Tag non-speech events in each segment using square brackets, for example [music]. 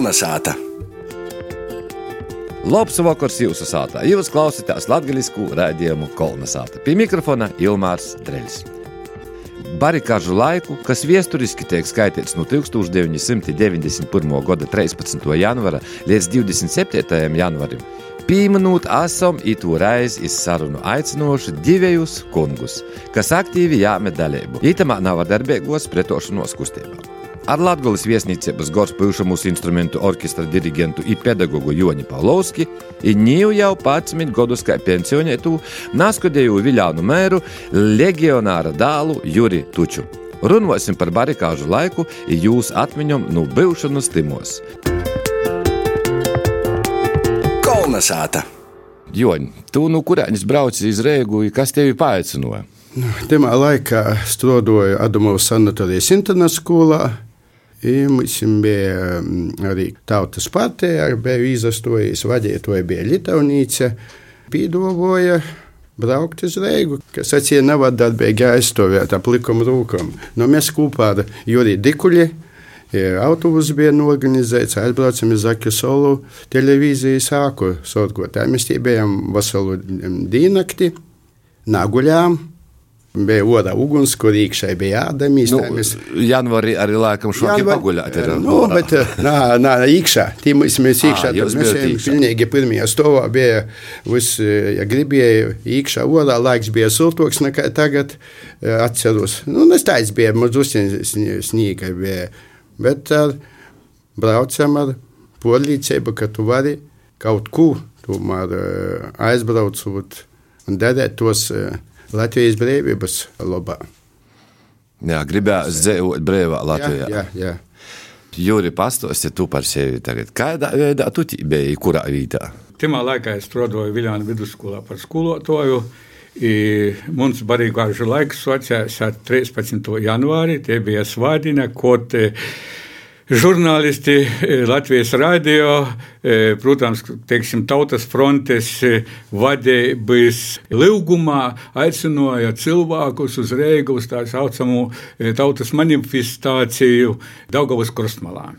Kolnesāta! Labs vakars jūsu sātā. Jūs klausāties latviešu rādījumu kolonizāta. Pie mikrofona Ilmārs Dreļs. Barikāžu laiku, kas vēsturiski tiek skaitīts no 1991. gada 13. janvāra līdz 27. janvārim, pieminot esam itu reizi iz sarunu aicinoši divējus kungus, kas aktīvi jāmet dalību. Itamā nav darbīgos pretošanos kustībā. Ar Latvijas viesnīcības gors bijušo mūsu instrumentu orķestra dirigentu un pedagogu Joni Pavlovski, un ņēmu jau 11 gadus kā pensionētu, naskodēju Viljānu mēru, legionāra dālu Juri Tuču. Runāsim par barikāžu laiku un jūsu atmiņām no bijušanas timos. Kolnesāta! Joņ, tu no kurienes brauci iz Rēgu, kas tevi paaicināja? Nu, Tajā laikā strādāju Adamovas sanatorijas internātskolā. Mums bija mm, arī tautas partija, bija izastojis vadītāja, bija Lietuvnīca. Pīdavoja braukt uz Reigu, kas acīm nav darbīgi aizstāvēt ap likuma rūkam. Nu, mēs kopā ar Juriju Dikuļu. Autobuss bija norganizēts, aizbraucam uz Zaķu solu televīziju sāku sorgot. Mēs tie bijām veselu diennakti, naguļām. Bija otrā uguns, kur iekšā bija jādamīs. Nu, mēs... Janvārī arī laikam šoki paguļāt. Ir, nu, bet, nā, nā, iekšā. Tī mēs, mēs iekšā. Ā, jūs mēs iekšā. pilnīgi pirmajā stovā bija, vis, ja gribēja, iekšā otrā laiks bija siltoks nekā tagad. Atceros. Nu, es tāds bija, mazus snīga bija. Bet ar, braucam ar polīcību, ka tu vari kaut ko tomēr eh, aizbraucot un darīt tos eh, Latvijas brīvības labā. Jā, gribēju dzīvot brīvā Latvijā. Jā, jā. Jūri, pastāsti tu par sevi tagad. Kādā veidā tu biji, kurā vietā? Timā laikā es strādāju Viljāna vidusskolā par skolotāju. I mums barīgāžu laiks socējās ar 13. janvāri. Tie bija svādina, kaut žurnālisti eh, Latvijas radio, eh, protams, teiksim, tautas frontes eh, vadības ilgumā aicināja cilvēkus uz Reigu uz tā saucamo tautas manifestāciju Daugavas krustmalā.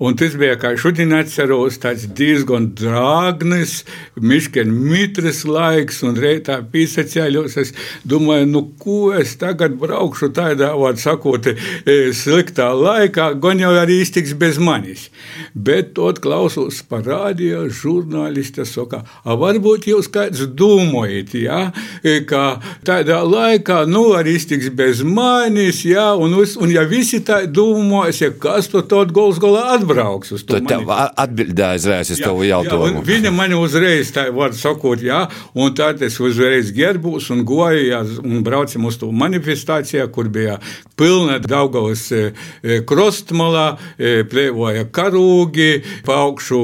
Un tas bija, kā šodien atceros, tāds diezgan drāgnis, miškien mitrs laiks, un reitā pīsacēļos. Es domāju, nu, ko es tagad braukšu tādā, vārд sakot, e, sliktā laikā, gan jau arī iztiks bez manis. Bet tot klausos par rādio žurnālista saka, a varbūt jūs kāds domājat, ja, e, ka tādā laikā, nu, arī iztiks bez manis, ja, un, un ja visi tā domās, ja kas to tot gols galā atbrauks uz to mani- atbildēji uzreiz uz tavu Jā, jautājumu. un viņa man uzreiz tā var sakot, jā, un tad es uzreiz gerbos un goju, jā, un braucam uz to manifestācijā, kur bija pilna Daugavas e, e, krostmalā, e, plēvoja karūgi, paukšu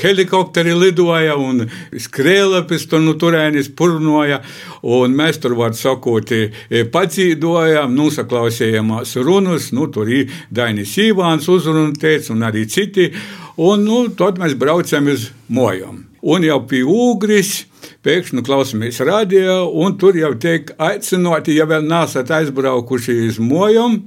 helikopteri lidoja un skrēla pēc to nu turēnis purnoja, un mēs tur, var sakot, pacīdojām, nusaklausījāmās runas, nu, tur ir Dainis Ivāns uzrunu teica, un arī citi, un, nu, tad mēs braucam uz mojām. Un jau pie ūgris, pēkšņi klausāmies radio, un tur jau tiek aicināti, ja vēl nesat aizbraukuši uz mojām,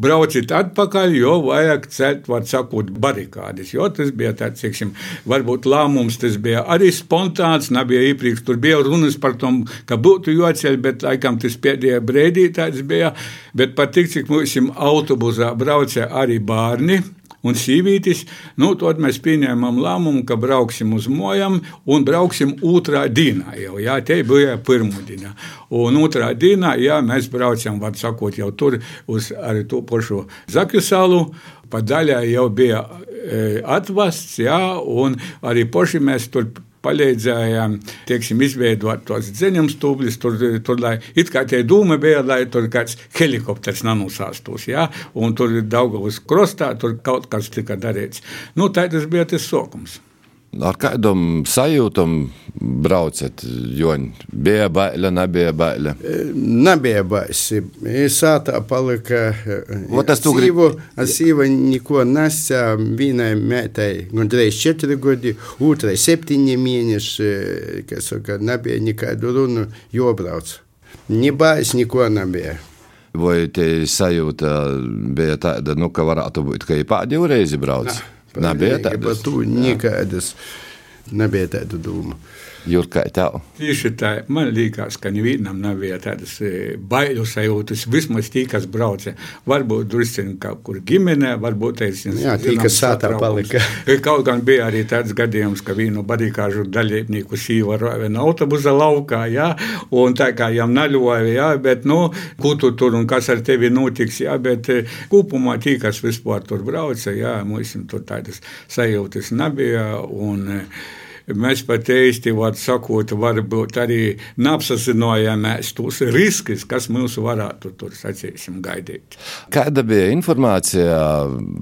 brauciet atpakaļ, jo vajag celt, var sakot, barikādes. Jo tas bija tāds, teiksim, varbūt lēmums, tas bija arī spontāns, nebija iepriekš, tur bija runas par tom, ka būtu jāceļ, bet laikam tas pēdējā brīdī tāds bija, bet pat tik, cik mums autobusā brauca arī bērni, un sīvītis, nu, tad mēs pieņēmām lēmumu, ka brauksim uz mojām un brauksim otrā dienā. Jau, jā, te bija pirmā diena. Un otrā dienā, jā, mēs braucam, var sakot, jau tur uz to pašu Zakju salu. Pa daļai jau bija e, atvests, jā, un arī paši mēs tur palīdzējām, teiksim, izveidot tos dziļumus, tūbļus, tur, tur, lai it kā tie dūmi bija, lai tur kāds helikopters nanusāstos, jā, un tur Daugavas krostā, tur kaut kas tika darīts. Nu, tā tas bija tas sokums. Ar kādam sajūtam braucat, Joņ? Bija baila, nebija baila. Nebija baisi. Sātā palika. Ot tas tu sīvu, ar sīvu neko nesā. Vienai mētai gandrīz četri gadi, otrai septiņi mēneši, kas saka, nebija nekādu runu, jobrauc. Ni bais, neko nebija. Vai te sajūta bija tāda, nu, ka varētu būt, ka ir pēdējo reizi brauc? Nebija Par tādas. to nekādas nebija tādu domu. Jurka, tev. Tieši tā, man liekas, ka nevienam nebija tādas e, bailu sajūtas. Vismaz tie, kas brauca, varbūt drusku kaut kur ģimenē, varbūt ir. Jā, tie, kas sātā palika. Kaut gan bija arī tāds gadījums, ka vienu barikāžu dalībnieku sīva ravena autobusa laukā, jā, un tā kā jām naļoja, jā, bet, nu, ko tu tur un kas ar tevi notiks, jā, bet e, kopumā tie, kas vispār tur brauca, jā, mums tur tādas sajūtas nebija. Un, e, Mēs pat īsti, var sakot, varbūt arī neapsazinājāmies tos riskus, kas mums varētu tur, sacīsim, gaidīt. Kāda bija informācija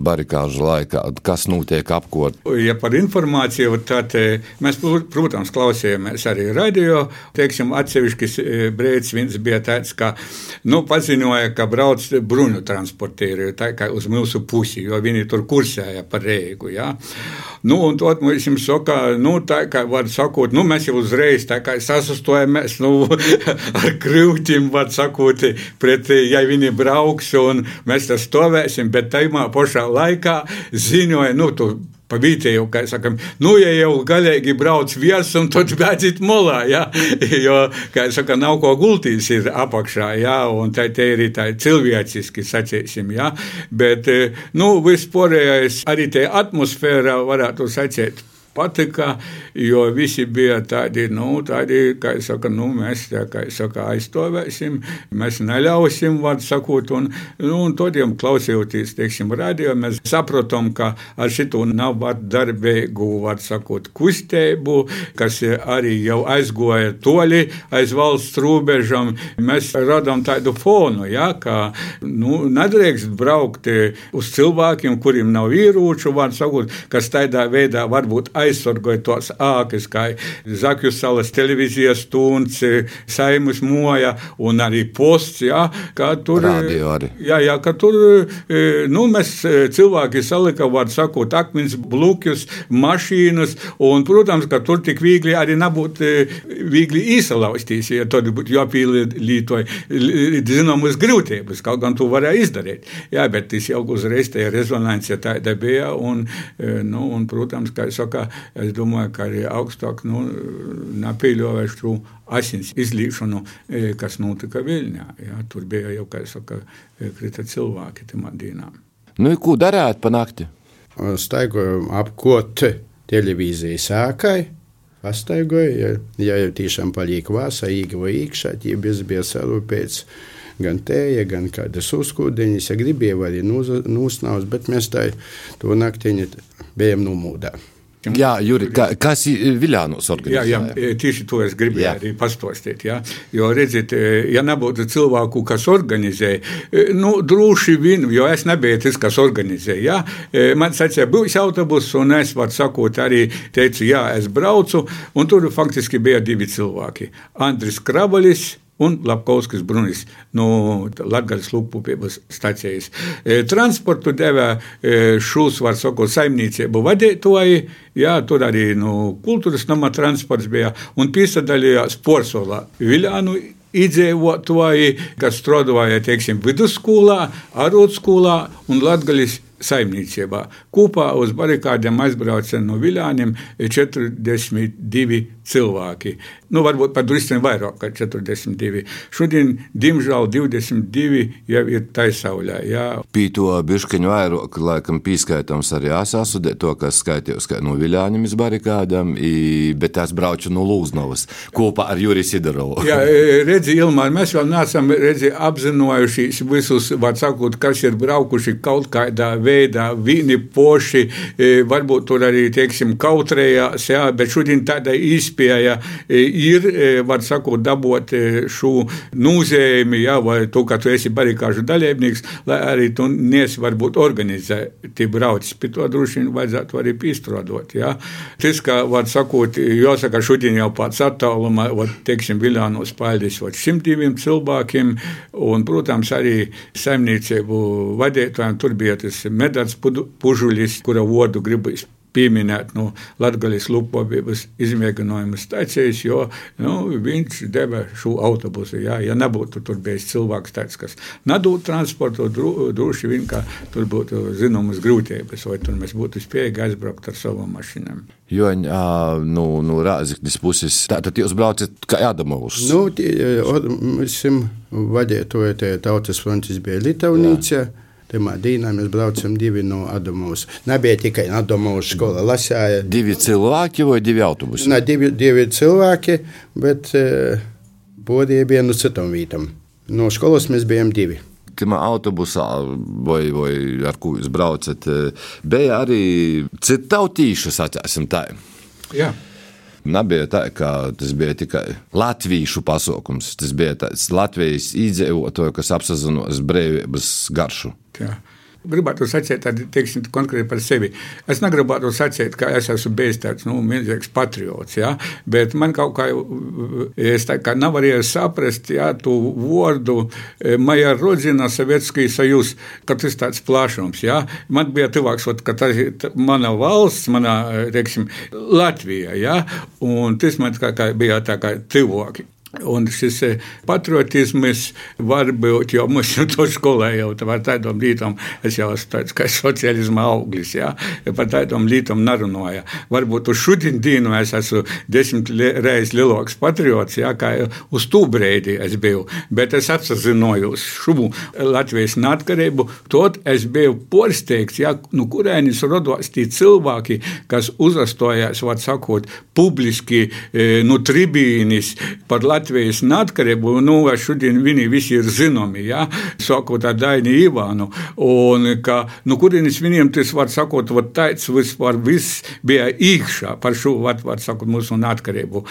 barikāžu laikā, kas notiek apkot? Ja par informāciju, tad eh, mēs, protams, klausījāmies arī radio. Teiksim, atsevišķis eh, brīdis viens bija tāds, ka nu, paziņoja, ka brauc bruņu transportēri tā kā uz mūsu pusi, jo viņi tur kursēja par Reigu. Ja? Nu, un tad mums saka, nu, tā kā var sakot, nu, mēs jau uzreiz tā kā sasastojāmies, nu, [laughs] ar krūtīm, var sakot, pret, ja viņi brauks, un mēs tas stāvēsim, bet tajā pašā laikā ziņoja, nu, tu pa vietēju, kā sakam, nu, ja jau galīgi brauc viesam, tad bēdziet molā, jā, [laughs] jo, kā saka, nav ko gultīs ir apakšā, jā, un tā te ir tā cilvēciski, sacīsim, jā, bet, nu, vispārējais arī te atmosfēra varētu sacīt patika, jo visi bija tādi, nu, tādi, kā es saku, nu, mēs, tā, kā es saku, aizstāvēsim, mēs neļausim, vārdu sakot, un, nu, un todiem klausījoties, teiksim, radio, mēs saprotam, ka ar šito nav vārdu darbīgu, vārdu sakot, kustību, kas arī jau aizgoja toļi aiz valsts robežam, mēs radām tādu fonu, ja, ka, nu, nedrīkst braukt uz cilvēkiem, kuriem nav ieroču, vārdu sakot, kas tādā veidā varbūt aizsargāja tos ākas, kā Zakju salas televīzijas stunds, saimas moja un arī posts, jā, kā tur. Radio arī. Jā, jā, ka tur, nu, mēs cilvēki salika, var sakot, akmens blukjus, mašīnas, un, protams, ka tur tik viegli arī nebūtu viegli īsalaustīs, ja tad būtu jāpīlītoja zināmas grūtības, kaut gan to varēja izdarīt. Jā, bet tas jau uzreiz tā rezonance tāda bija, un, nu, un, protams, kā es saku, es domāju, ka arī augstāk nu, nepieļaujuši šo asins izlīšanu, kas notika Viļņā. Jā, tur bija jau, kā es saku, krita cilvēki tamā dīnā. Nu, ko darāt pa nakti? Staigājām apkot televīziju sākai. Pastaigoja, ja, ja jau tiešām palika vāsa, īga iekšā, tie bez bija sarūpēts gan tēja, gan kādas uzkūdeņas. Ja gribēja, arī nūsnaus, bet mēs tā to naktiņu bijām numūdā. Jā, Juri, ka, kas ir Viljānos organizēts? Jā, jā, tieši to es gribēju jā. arī pastostīt. Jā. Jo, redziet, ja nebūtu cilvēku, kas organizē, nu, droši vien, jo es nebiju tas, kas organizē. Jā. Man sacīja, būs autobus, un es varu sakot arī teicu, jā, es braucu, un tur faktiski bija divi cilvēki. Andris Kravalis un Lapkovskis Brunis no Latvijas Lūpupības stācijas. Transportu deva šūs, var sakot, saimniecību vadītāji, jā, tur arī no kultūras nama transports bija, un piesadalījās Porsolā Viljānu iedzīvotāji, kas strādāja, vidusskolā, arotskolā un Latvijas saimniecībā. Kopā uz barikādiem aizbrauca no Viljāniem 42 cilvēki. Nu, varbūt pat drusku vairāk kā 42. Šodien, diemžēl, 22 jau ir taisaulē. Jā. Pīto bišķiņu vairāk, laikam, pīskaitams arī asasudē to, kas skaitījos kā no Viljāņiem iz barikādām, i, bet es braucu no Lūznovas kopā ar Juri Sidorovu. Jā, redzi, Ilmār, mēs vēl neesam redzi, apzinojušies visus, var sakot, kas ir braukuši kaut kādā veidā, viņi poši, varbūt tur arī, teiksim, kautrējās, jā, bet šodien tāda izpēja ir, var sakot, dabot šo nūzējumu, jā, vai to, ka tu esi barikāžu dalībnieks, lai arī tu niesi varbūt organizēti braucis, pie to droši vien vajadzētu arī pīstrodot, jā. Tas, ka, var sakot, jāsaka, šodien jau pats attālumā, var, teiksim, Viljānos paļdis, var 102 cilvēkiem, un, protams, arī saimniecību vadītājiem tur bija tas medāts pužuļis, kura vodu gribas pieminēt no Latvijas lupobības izmēģinājuma stācijas, jo nu, viņš deva šo autobusu. Jā. Ja nebūtu tur bijis cilvēks tāds, kas nedod transportu, dro, droši vien, ka tur būtu zināmas grūtības, vai tur mēs būtu spējīgi aizbraukt ar savām mašīnām. Jo nu, nu, Rāzaknis puses, tātad jūs braucat kā Adamovs? Nu, mēs esam vadītāji, tie tautas frontis bija Lietuvnīca. Pirmā dienā mēs braucam divi no Adamovas. Nebija tikai Adamovas skola, lasīja. Divi cilvēki vai divi autobusi? Nē, divi, divi cilvēki, bet uh, bodīja bija no citām vietām. No skolas mēs bijām divi tajā autobusā, vai, vai ar ko jūs braucat, bija arī citu tautīšu, sacīsim tā. Jā. Nebija tā, ka tas bija tikai latviešu pasākums. Tas bija tāds Latvijas iedzīvotāju, kas apzinos brīvības garšu. Jā gribētu sacīt tādu teiksim, konkrēti par sevi. Es negribētu sacīt, ka es esmu bijis tāds nu, milzīgs patriots, ja? bet man kaut kā, es tā kā nevarēju saprast, ja, tu vārdu Maja Rodzina Sovietskij Sajūs, ka tas tāds plašums, ja? Man bija tuvāks, ka tā ir mana valsts, mana, teiksim, Latvija, ja? un tas man kā, kā bija tā kā tuvāki. Un šis eh, patriotisms var būt, jo mums jau [laughs] to skolē jau par tādām lietām, es jau esmu tāds kā sociālisma auglis, jā, par tādām lietām nerunāju. Varbūt uz šodien dienu es esmu desmit reizes lielāks patriots, jā, kā uz tū brīdi es biju, bet es apzinājos šo Latvijas neatkarību, tot es biju porsteigts, jā, nu kurēnis rodos tie cilvēki, kas uzastojās, var sakot, publiski, eh, nu tribīnis par Latvijas Latvijas neatkarību, nu, šodien viņi visi ir zināmi, ja, sakot ar Daini Ivānu, un ka, nu, kurienes viņiem tas var sakot, vat tāds vispār viss bija īkšā par šo, var, var sakot, mūsu neatkarību.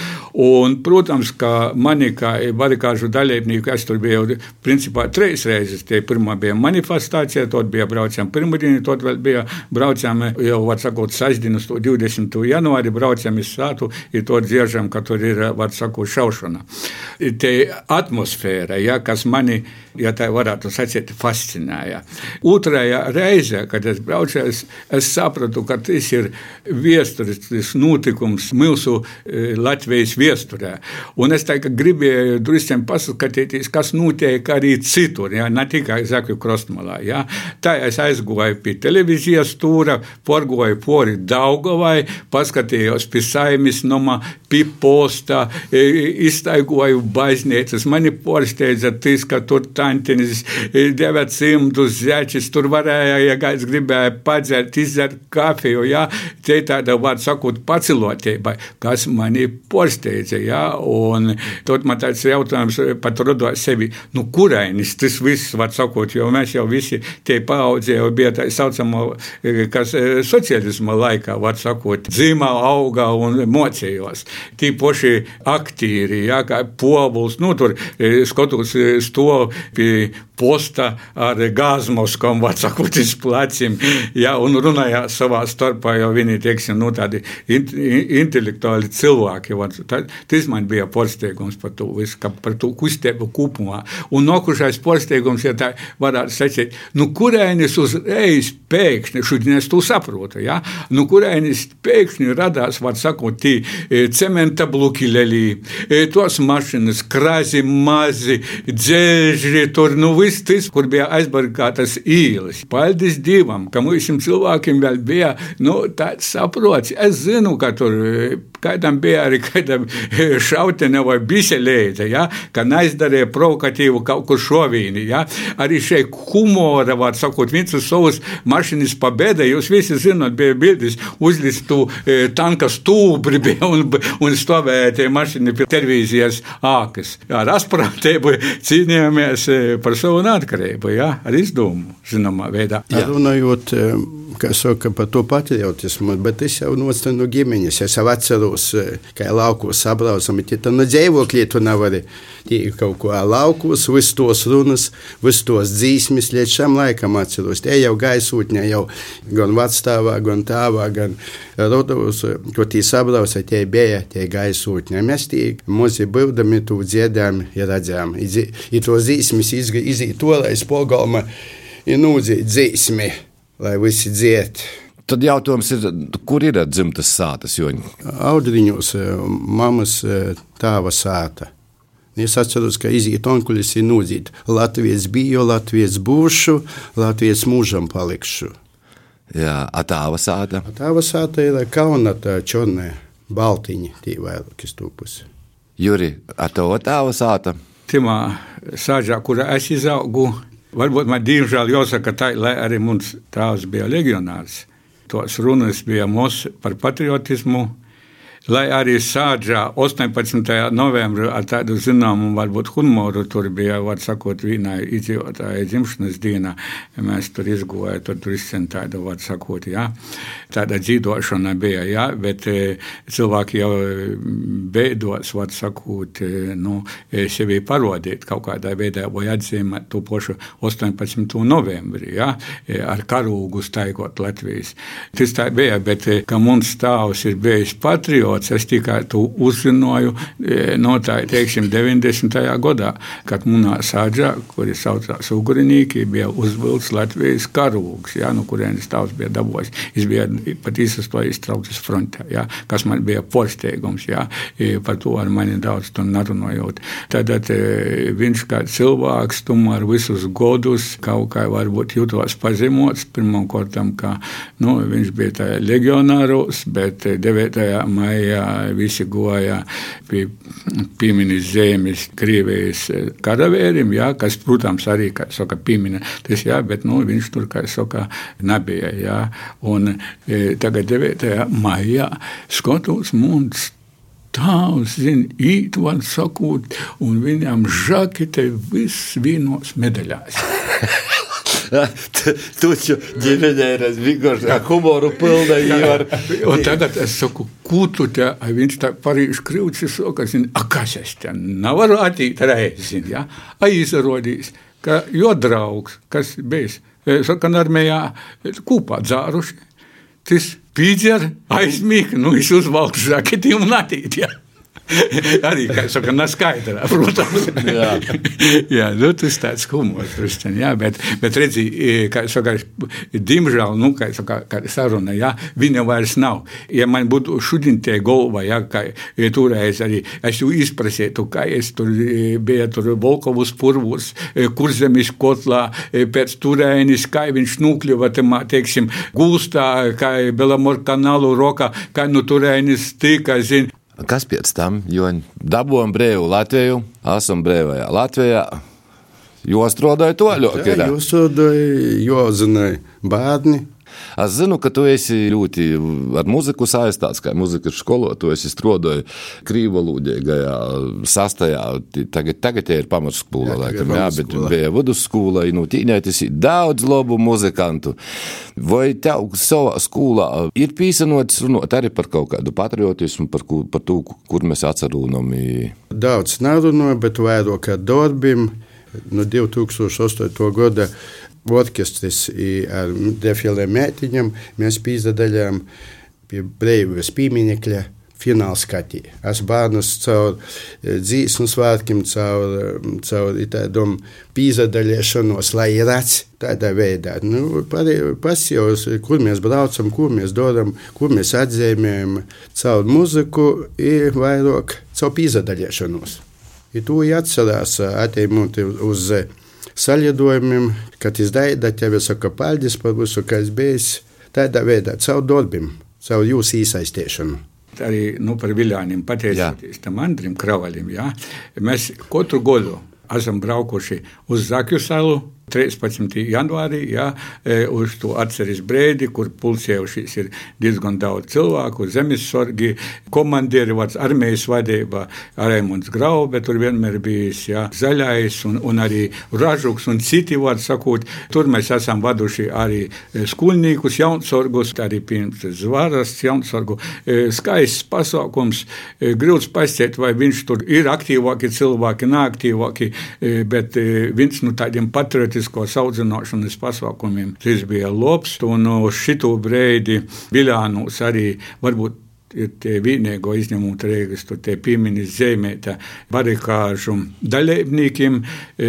Un, protams, ka mani kā barikāžu dalībnieku, es tur biju, principā, trīs reizes, tie pirmā bija manifestācija, tad bija braucam pirmdienu, tad vēl bija braucam, jau, var sakot, sasdienas 20. janvāri, braucam iz sātu, ir to dziežam, ka tur ir, var sakot, šaušana te atmosfēra, ja, kas mani, ja tā varētu sacīt, fascinēja. Otrajā reizē, kad es braucu, es, es sapratu, ka tas ir vēstures notikums mūsu e, Latvijas vēsturē. Un es gribēju drusku paskatīties, kas notiek arī citur, ja, ne tikai Zakļu krustmalā. Ja. Tā es aizgāju pie televīzijas stūra, porgoju pori Daugavai, paskatījos pie saimis nomā, pie posta, e, iztaigu sekoju baznīcas. Mani pārsteidza tas, ka tur tantinis 900 zeķis, tur varēja, ja kāds gribēja padzert, izdzert kafiju, jā, te tāda, var sakot, pacilotība, kas mani pārsteidza, jā, un tad man tāds jautājums pat rodos sevi, nu, kurainis tas viss, var sakot, jo mēs jau visi tie paaudzē jau bija tā saucamo, kas sociālisma laikā, var sakot, dzīmā auga un mocījos. Tīpaši aktīri, jā, kā pobuls, nu, tur e, skatos e, to pie posta ar gāzmoskam, var sakot, iz [laughs] plecim, ja, un runāja savā starpā, jo viņi, teiksim, nu, tādi intelektuāli cilvēki, var, tā, tas man bija pārsteigums par to visu, par to kustību kopumā. Un nokušais pārsteigums, ja tā varētu sacīt, nu, kurēnis uzreiz pēkšņi, šodien es to saprotu, ja, nu, kurēnis pēkšņi radās, var sakot, tī e, cementa blukilelī, tos mašīnas, krāzi mazi, dzēži, tur nu viss tas, kur bija aizbarikātas īles. Paldies Dievam, ka mums cilvēkiem vēl bija nu, tāds saprots. Es zinu, ka tur kādam bija [laughs] arī kādam šautene vai biselēta, ja, ka neizdarīja provokatīvu kaut kur šovīni. Ja. Arī šeit humora, var sakot, viens uz savas mašīnas pabēda, jūs visi zināt, bija bildes uzlistu e, tanka stūbri [laughs] un, un stāvēja tie mašīni pie televīzijas ākas. Ar asprātību cīnījāmies e, par savu neatkarību, ja, ar izdomu, zināmā veidā. Jā. Runājot, e, kā saka, par to patriotismu, bet es jau nostāju no ģimenes. Es jau atceros, kā laukos sabraucam, bet ja no dzīvoklī tu nevari kaut ko laukos, visus tos runas, visus tos dzīsmis, līdz šam laikam atceros. Tie jau gaisotņā, jau gan vacstāvā, gan tāvā, gan rodovos, ko tie sabrauca, tie bija tie gaisotņā. Mēs tie mozi būdami tu dziedām, ja redzām. I to dzīsmis izīt to, lai es pogalma, ir nūdzīt dzīsmi lai visi dzied. Tad jautājums ir, kur ir dzimtas sātas? Audriņos mammas tēva sāta. Es atceros, ka iziet onkulis ir nūdzīt. Latvijas biju, Latvijas būšu, Latvijas mūžam palikšu. Jā, atāva sāta. Atāva sāta ir kauna tā čornē, baltiņi, tī vairāk stūpus. Juri, atāva tāva sāta. Timā sāģā, kurā es izaugu, varbūt man diemžēl jāsaka tā, lai arī mums tēvs bija legionārs. Tos runas bija mūsu par patriotismu, lai arī sāģā 18. novembrī ar tādu zināmu, varbūt humoru tur bija, var sakot, vienā iedzīvotāja dzimšanas dienā. Mēs tur izgojām, tur tur izcen tādu, var sakot, jā. Tāda dzīvošana bija, jā, bet e, cilvēki jau beidos, var sakot, e, nu, e, sevi parodīt kaut kādā veidā vai atzīmēt to pošu 18. novembrī, jā, ar karūgu staigot Latvijas. Tas tā bija, bet, ka mums stāvs ir bijis patriots, patriots. Es tikai to uzzināju e, no tā, teiksim, 90. gadā, kad munā sāģā, kuri saucās Ugurinīki, bija uzvilks Latvijas karūgs, ja, no kurienes tavs bija dabojis. Es biju pat izsastojis traucis frontē, ja, kas man bija porsteigums, ja, e, par to ar mani daudz to narunojot. Tad e, viņš kā cilvēks, tomēr visus godus kaut kā varbūt jūtos pazemots, pirmam kortam, ka, nu, viņš bija tā legionāros, bet 9. maijā maijā visi goja pie pieminis zemes Krievijas karavīrim, jā, kas, protams, arī, saka, piemina tas, jā, bet, nu, viņš tur, kā saka, nebija, jā. Un e, tagad 9. maijā skatos mums Tāvs zina, var sakot, un viņam žakete viss vienos medaļās. [laughs] Tuču ģimenē ir vienkārši ar humoru pilna. Ar... Un tagad es saku, ko tu te, viņš tā parīši krivcis, ka, zin, a, kas es te nevaru attīt reizi, ja? A, izrodīs, ka jo draugs, kas bijis, saka, armijā kūpā dzāruši, tas pīdzer aizmīk, nu, es uzvalku žaketi un attīt, ja? [laughs] arī, kā saka, neskaidrā, [laughs] protams. jā, [laughs] jā nu, tas tāds humors, protams, jā, bet, bet redzi, kā saka, diemžēl, nu, kā saka, kā saruna, jā, viņa vairs nav. Ja man būtu šodien tie golva, jā, kā toreiz arī, es jau izprasītu, kā es tur bija tur Volkovus purvus, kurzemis kotlā, pēc turēnis, kā viņš nukļuva, tamā, teiksim, gūstā, kā Belamor kanālu rokā, kā nu turēnis tika, zin, Kas pēc tam? Jo dabūjām brīvu Latviju, esam brīvajā Latvijā. Jūs strādājat to ļoti labi. Jūs strādājat, jo zināju, bērni Es zinu, ka tu esi ļoti ar muziku saistīts, kā muzikas skolotājs. Tu esi strādājis krīvalūdīgajā sastajā. Tagad, tagad ir pamatskola, laikam, jā, bet bija vidusskola. Nu, tīņētis ir daudz labu muzikantu. Vai tev savā skolā ir pīsanots runāt arī par kaut kādu patriotismu, par, ku, par to, kur mēs atcerunam? Daudz nerunāju, bet vairāk kā darbim no 2008. gada orķestris ar defilēm mētiņam, mēs pīzdadaļām pie Breivas pīminekļa fināla skatī. Es bērnus caur dzīsmu svētkiem, caur, caur tādām pīzadaļiešanos, lai redz tādā veidā. Nu, Pasijos, kur mēs braucam, kur mēs dodam, kur mēs atzīmējam caur muziku, ir vairāk caur pīzadaļiešanos. Ir to jāatcerās, atējumot uz saļidojumiem, kad izdaida tevi saka paldies par visu, kas bijis. Tādā veidā, caur darbiem, caur jūsu iesaistīšanu. Arī nu, par viļāniem pateicoties tam Andrim Kravalim. Jā. Mēs katru gadu esam braukuši uz Zakju salu 13. janvārī, ja, uz to atceries brīdi, kur pulsējušies ir diezgan daudz cilvēku, zemessorgi, komandieri, vārds armijas vadībā, Raimunds Graube, tur vienmēr bijis ja, zaļais un, un arī ražuks un citi, vārds sakot, tur mēs esam vaduši arī skolniekus, jaunsorgus, arī pirms zvaras jaunsorgu. Skaists pasākums, grūts pasciet, vai viņš tur ir aktīvāki cilvēki, neaktīvāki, bet viens no tādiem patriotiem politiskos audzināšanas pasākumiem. Tas bija labs, un uz šito brīdi Biljānos arī varbūt ir tie vienīgo izņemot reigas, tur tie pieminis zemēta barikāžu dalībniekiem.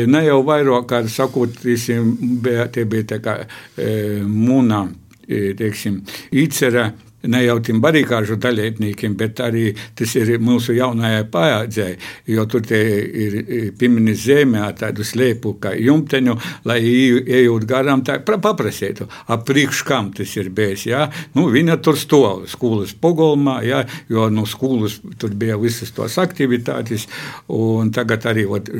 Ne jau vairāk, kā sakot, visiem bija, tie bija tā kā e, mūna teiksim, īcerē ne jau tiem barikāžu dalībniekiem, bet arī tas ir mūsu jaunajai paaudzei, jo tur ir pieminis zemē tādu slēpu kā jumteņu, lai ejot garām, tā paprasītu, ap priekš kam tas ir bijis. Ja? Nu, viņa tur stāv skolas pogolmā, ja? jo no skolas tur bija visas tos aktivitātes, un tagad arī ot,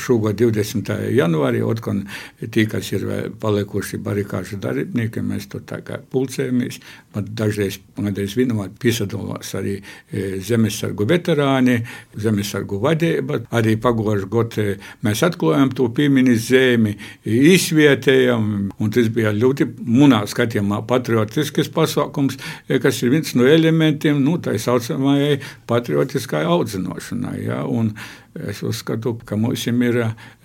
šogad 20. janvārī, otkon tie, kas ir palikuši barikāžu dalībnieki, mēs tur tā kā pulcējamies, bet dažreiz Kādreiz vienot piesadalās arī e, zemesargu veterāni, zemesargu vadība. Arī pagājušajā gadā mēs atklājām to pieminis zemi, izvietējam, un tas bija ļoti munā skatījumā patriotisks pasākums, e, kas ir viens no elementiem, nu, tā saucamajai patriotiskai audzināšanai. Ja, un, Es uzskatu, ka mums ir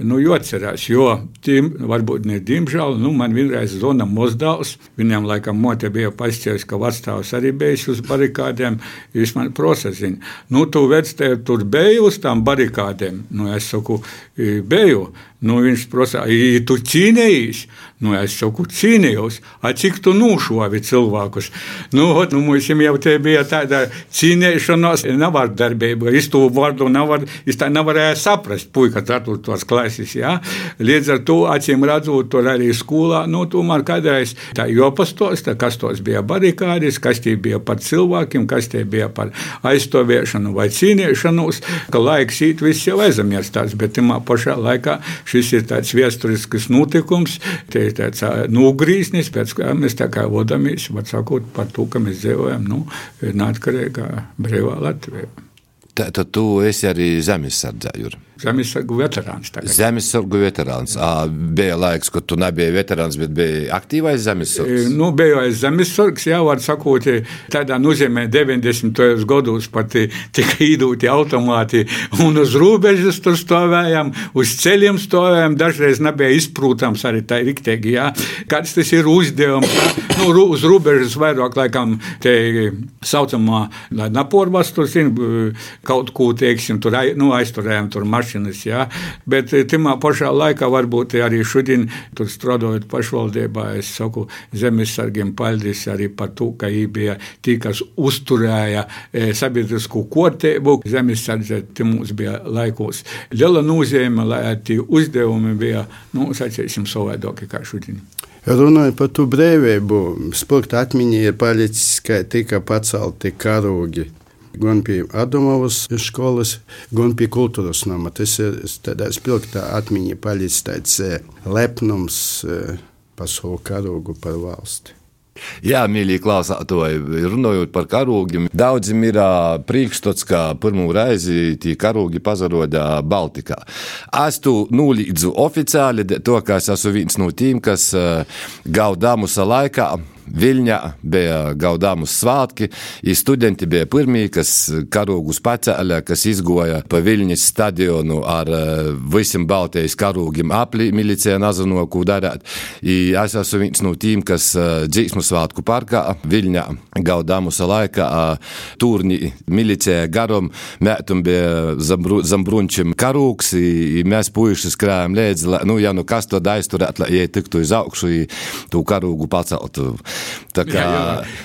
nu, jāatcerās, jo tiem varbūt ne diemžēl, nu, man vienreiz zvana Mozdāls, viņam laikam mote bija pasties, ka vecāks arī bijis uz barikādēm, viņš man prosa zina, nu, tu vectē tur beju uz tām barikādēm, nu, es saku, beju, nu, viņš prasa, tu cīnējies, Nu, es saku, cīnījos, a cik tu nušovi cilvēkus. Nu, ot, nu, mums jau te bija tāda cīnīšanās, nevardarbība. Es to vārdu nevar, es tā nevarēju saprast, puika ceturtos klases, jā. Līdz ar to, acīm redzot, tur arī skolā, nu, tomēr kādreiz tā jopastosta, kas tos bija barikādes, kas tie bija par cilvēkiem, kas tie bija par aizstāvēšanu vai cīnīšanos, ka laiks īt viss jau aizmirstās, bet timā pašā laikā šis ir tāds vēsturisks notikums. Te ir tāds nogrīznis, pēc kā mēs tā kā vodamies, var sakot par to, ka mēs dzīvojam, nu, neatkarīgā brīvā Latvijā. Tad tu esi arī zemesardzē, Jurija. Zemesargu veterāns. Tagad. Zemesargu veterāns. À, bija laiks, kad tu nebija veterāns, bet bija aktīvais zemesargs. Nu, bija zemesargs, jā, var sakot, tādā nozīmē 90. gados pat tika īdūti automāti un uz robežas tur stāvējām, uz ceļiem stāvējām, dažreiz nebija izprūtams arī tā riktīgi, jā. Kāds tas ir uzdevums, nu, uz robežas vairāk laikam te saucamā, naporvas tur, zin, kaut ko, teiksim, tur, nu, aizturējām tur mašīnu mašīnas. Ja? Bet eh, tajā pašā laikā varbūt arī šodien, tur strādājot pašvaldībā, es saku zemesargiem paldies arī par to, ka viņi bija tie, kas uzturēja e, sabiedrisko kārtību. Zemesardze mums bija laikos liela nozīme, lai tie uzdevumi bija, nu, sacīsim, savādāki kā šodien. Runājot par to brīvību, sporta atmiņā ir palicis, ka tika pacelti karogi gan pie Adamovas skolas, gan pie kultūras nama. Tas ir tādā spilgtā atmiņā palicis tāds eh, lepnums eh, par savu karogu, par valsti. Jā, mīļie klausātoji, runājot par karogiem, daudziem ir priekšstats, ka pirmo reizi tie karogi pazaroda Baltikā. Es to nulīdzu oficiāli, to, ka es esmu viens no tiem, kas gaudāmusa laikā Viļņā bija gaudāmus svētki, un studenti bija pirmie, kas karogus pacēla, kas izgoja pa Viļņas stadionu ar eh, visiem Baltijas karogiem aplī, milicija nezino, ko darīt. Es esmu viens no tiem, kas eh, dzīsmu svētku parkā Viļņā gaudāmus laikā turni milicija garom, mētum bija zambrunčim karūks, mēs puiši skrējām līdzi, nu, ja nu kas to aizturēt, lai tiktu uz augšu, tu karūgu paceltu. Tā kā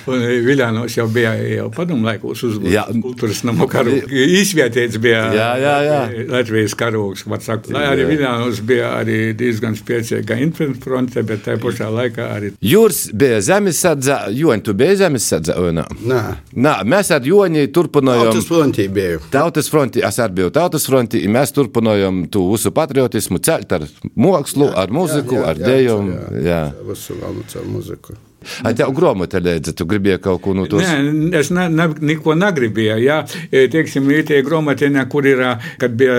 Viljānos jau bija jau padomu laikos uzbūvēts kultūras namu karogu. Izvietēts bija jā, jā, jā. Latvijas karogs, var sakt. Lai arī Viljānos bija arī diezgan spēcīga infrafronte, bet tajā pašā laikā arī. Jūrs bija zemesardze, Joņi, tu biji zemesardze, nā? Nā. Nā, mēs ar Joņi turpinājām. Tautas frontī biju. Tautas frontī, es arī biju tautas frontī, mēs turpinājām tu visu patriotismu celt ar mākslu, ar muziku, jā, jā, ar dejom. Jā, jā. jā. Visu vēl ar muziku. Ai, tev grāmata lēdza, tu gribēji kaut ko no tos? Nē, es ne, ne, neko negribēju. Jā, e, teiksim, ir tie grāmatiņā, kur ir, kad bija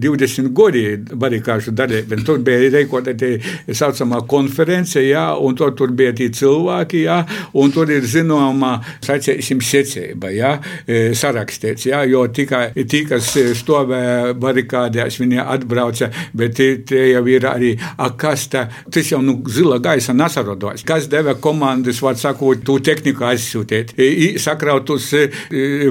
20 gadi barikāžu dalībnieki, tur bija reikota tie saucamā konference, jā, un tur, tur bija tie cilvēki, jā, un tur ir zināma, sacīsim, secība, jā, e, sarakstīts, jā, jo tikai tie, kas stāvēja barikādēs, viņi atbrauca, bet tie, jau ir arī, a, kas tā, tas jau, nu, zila gaisa nesarodās, kas deva komandu komandas, var sakot, tu tehniku aizsūtīt, sakrautus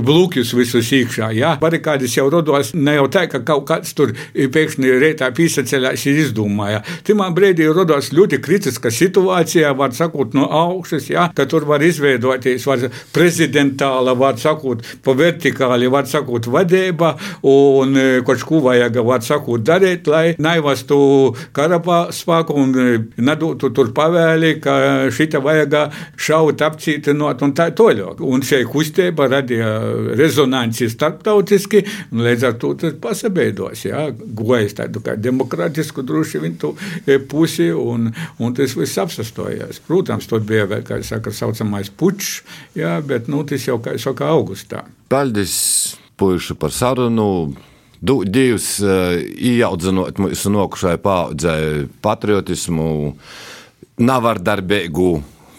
blūkjus visus iekšā. Jā, barikādas jau rodos ne jau tā, ka kaut kāds tur pēkšņi reitā pīsaceļās ir izdomāja. Timā brīdī rodos ļoti kritiska situācija, var sakot, no augšas, jā, ka tur var izveidoties, var prezidentāla, var sakot, pa vertikāli, var sakot, vadība un kaut ko vajag, var sakot, darīt, lai naivastu karapā spēku un nedotu tur pavēli, ka šita vajag šaut apcītinot un tā toļok. Un šī kustība radīja rezonanci starptautiski, un līdz ar to tas pasabeidos, jā, gojas tādu kā demokratisku droši vien tu pusi, un, un tas viss apsastojās. Protams, tur bija vēl, kā saka, saucamais pučs, jā, bet, nu, tas jau, kā saka, augustā. Paldies, puiši, par sarunu. Dievs ieaudzinot mūsu nokušai paudzei patriotismu, navardarbīgu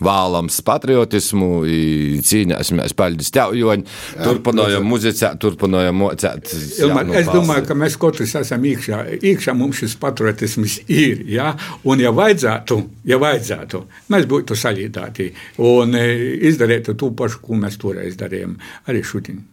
vēlams patriotismu, cīnāsimies paļģis tev, Joņ, turpinājam muzicēt, turpinājam mocēt. Ilmar, es domāju, ka mēs katrs esam iekšā, iekšā mums šis patriotisms ir, ja? un ja vajadzētu, ja vajadzētu, mēs būtu salīdāti un izdarītu to pašu, ko mēs toreiz darījām arī šodien.